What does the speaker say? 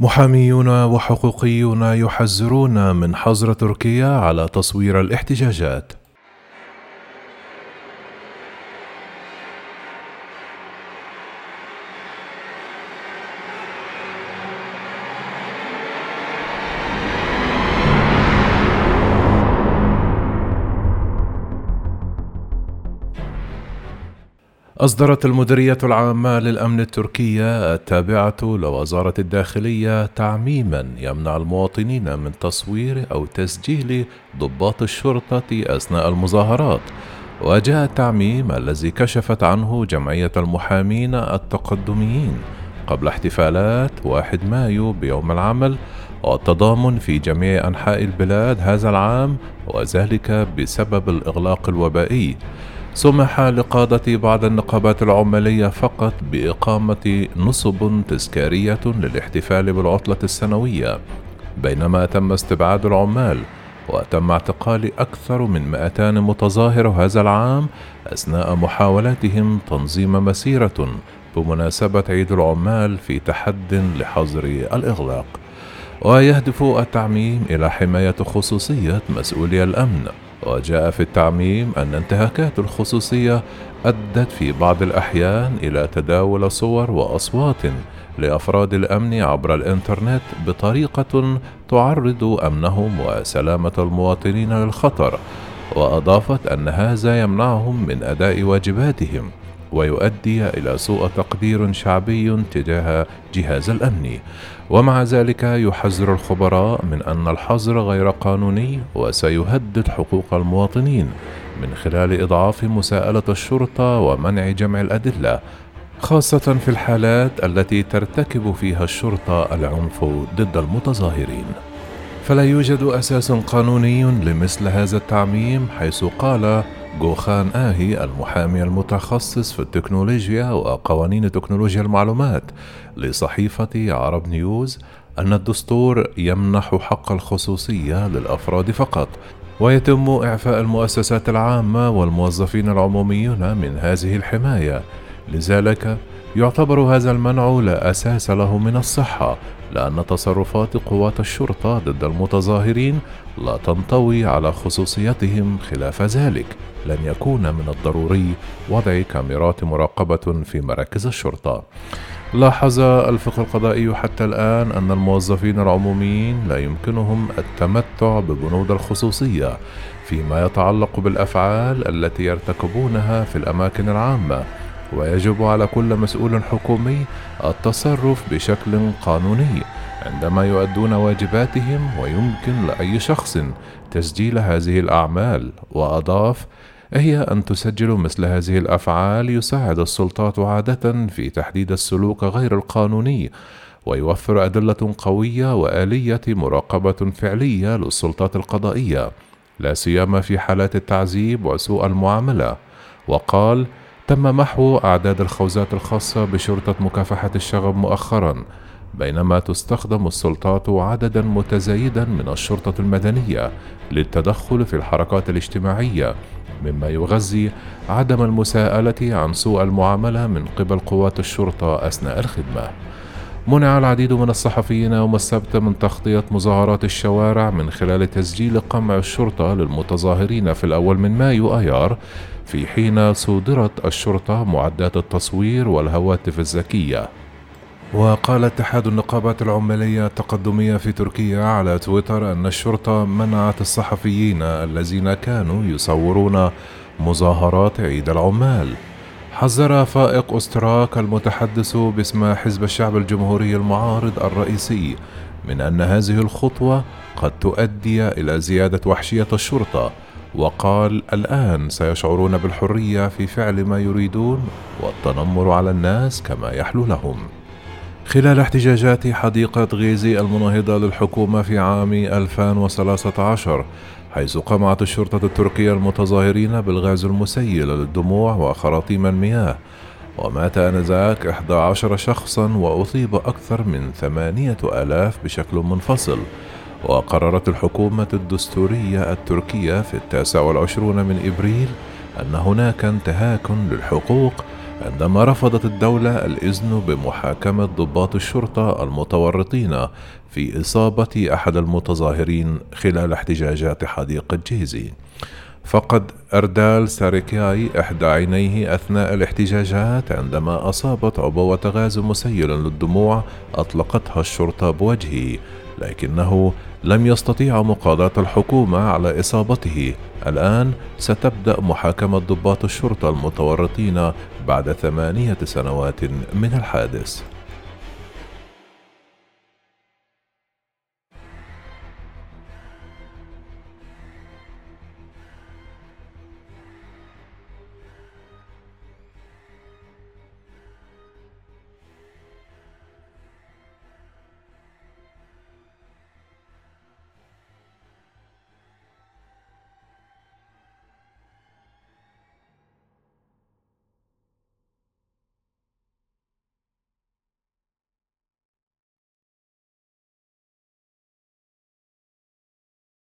محاميون وحقوقيون يحذرون من حظر تركيا على تصوير الاحتجاجات. أصدرت المديرية العامة للأمن التركية التابعة لوزارة الداخلية تعميما يمنع المواطنين من تصوير أو تسجيل ضباط الشرطة أثناء المظاهرات. وجاء التعميم الذي كشفت عنه جمعية المحامين التقدميين قبل احتفالات 1 مايو بيوم العمل والتضامن في جميع أنحاء البلاد هذا العام وذلك بسبب الإغلاق الوبائي. سمح لقادة بعض النقابات العمالية فقط بإقامة نصب تذكارية للاحتفال بالعطلة السنوية بينما تم استبعاد العمال وتم اعتقال أكثر من 200 متظاهر هذا العام أثناء محاولاتهم تنظيم مسيرة بمناسبة عيد العمال في تحد لحظر الإغلاق. ويهدف التعميم إلى حماية خصوصية مسؤولي الأمن. وجاء في التعميم أن انتهاكات الخصوصية أدت في بعض الأحيان إلى تداول صور وأصوات لأفراد الأمن عبر الإنترنت بطريقة تعرض أمنهم وسلامة المواطنين للخطر وأضافت أن هذا يمنعهم من أداء واجباتهم. ويؤدي إلى سوء تقدير شعبي تجاه جهاز الأمن. ومع ذلك يحذر الخبراء من أن الحظر غير قانوني وسيهدد حقوق المواطنين من خلال إضعاف مساءلة الشرطة ومنع جمع الأدلة خاصة في الحالات التي ترتكب فيها الشرطة العنف ضد المتظاهرين. فلا يوجد أساس قانوني لمثل هذا التعميم حيث قال جوخان آهي المحامي المتخصص في التكنولوجيا وقوانين تكنولوجيا المعلومات لصحيفة عرب نيوز أن الدستور يمنح حق الخصوصية للأفراد فقط. ويتم إعفاء المؤسسات العامة والموظفين العموميون من هذه الحماية. لذلك يعتبر هذا المنع لا أساس له من الصحة لأن تصرفات قوات الشرطة ضد المتظاهرين لا تنطوي على خصوصيتهم خلاف ذلك. لن يكون من الضروري وضع كاميرات مراقبة في مراكز الشرطة. لاحظ الفقه القضائي حتى الآن أن الموظفين العموميين لا يمكنهم التمتع ببنود الخصوصية فيما يتعلق بالأفعال التي يرتكبونها في الأماكن العامة ويجب على كل مسؤول حكومي التصرف بشكل قانوني عندما يؤدون واجباتهم ويمكن لأي شخص تسجيل هذه الأعمال وأضاف هي أن تسجل مثل هذه الأفعال يساعد السلطات عادة في تحديد السلوك غير القانوني ويوفر أدلة قوية وآلية مراقبة فعلية للسلطات القضائية لا سيما في حالات التعذيب وسوء المعاملة. وقال تم محو أعداد الخوذات الخاصة بشرطة مكافحة الشغب مؤخرا بينما تستخدم السلطات عددا متزايدا من الشرطة المدنية للتدخل في الحركات الاجتماعية مما يغذي عدم المساءلة عن سوء المعاملة من قبل قوات الشرطة أثناء الخدمة. منع العديد من الصحفيين يوم السبت من تغطية مظاهرات الشوارع من خلال تسجيل قمع الشرطة للمتظاهرين في الأول من مايو آيار في حين صودرت الشرطة معدات التصوير والهواتف الذكية وقال اتحاد النقابات العمالية التقدمية في تركيا على تويتر أن الشرطة منعت الصحفيين الذين كانوا يصورون مظاهرات عيد العمال. حذر فائق أستراك المتحدث باسم حزب الشعب الجمهوري المعارض الرئيسي من أن هذه الخطوة قد تؤدي إلى زيادة وحشية الشرطة وقال الآن سيشعرون بالحرية في فعل ما يريدون والتنمر على الناس كما يحلو لهم. خلال احتجاجات حديقة غيزي المناهضة للحكومة في عام 2013 حيث قمعت الشرطة التركية المتظاهرين بالغاز المسيل للدموع وخراطيم المياه ومات آنذاك 11 شخصا وأصيب أكثر من ثمانية آلاف بشكل منفصل. وقررت الحكومة الدستورية التركية في التاسع والعشرون من إبريل أن هناك انتهاك للحقوق عندما رفضت الدولة الإذن بمحاكمة ضباط الشرطة المتورطين في إصابة أحد المتظاهرين خلال احتجاجات حديقة جيزي فقد أردال ساريكياي إحدى عينيه أثناء الاحتجاجات عندما أصابت عبوة غاز مسيل للدموع أطلقتها الشرطة بوجهه لكنه لم يستطيع مقاضاة الحكومة على إصابته. الآن ستبدأ محاكمة ضباط الشرطة المتورطين بعد ثمانية سنوات من الحادث.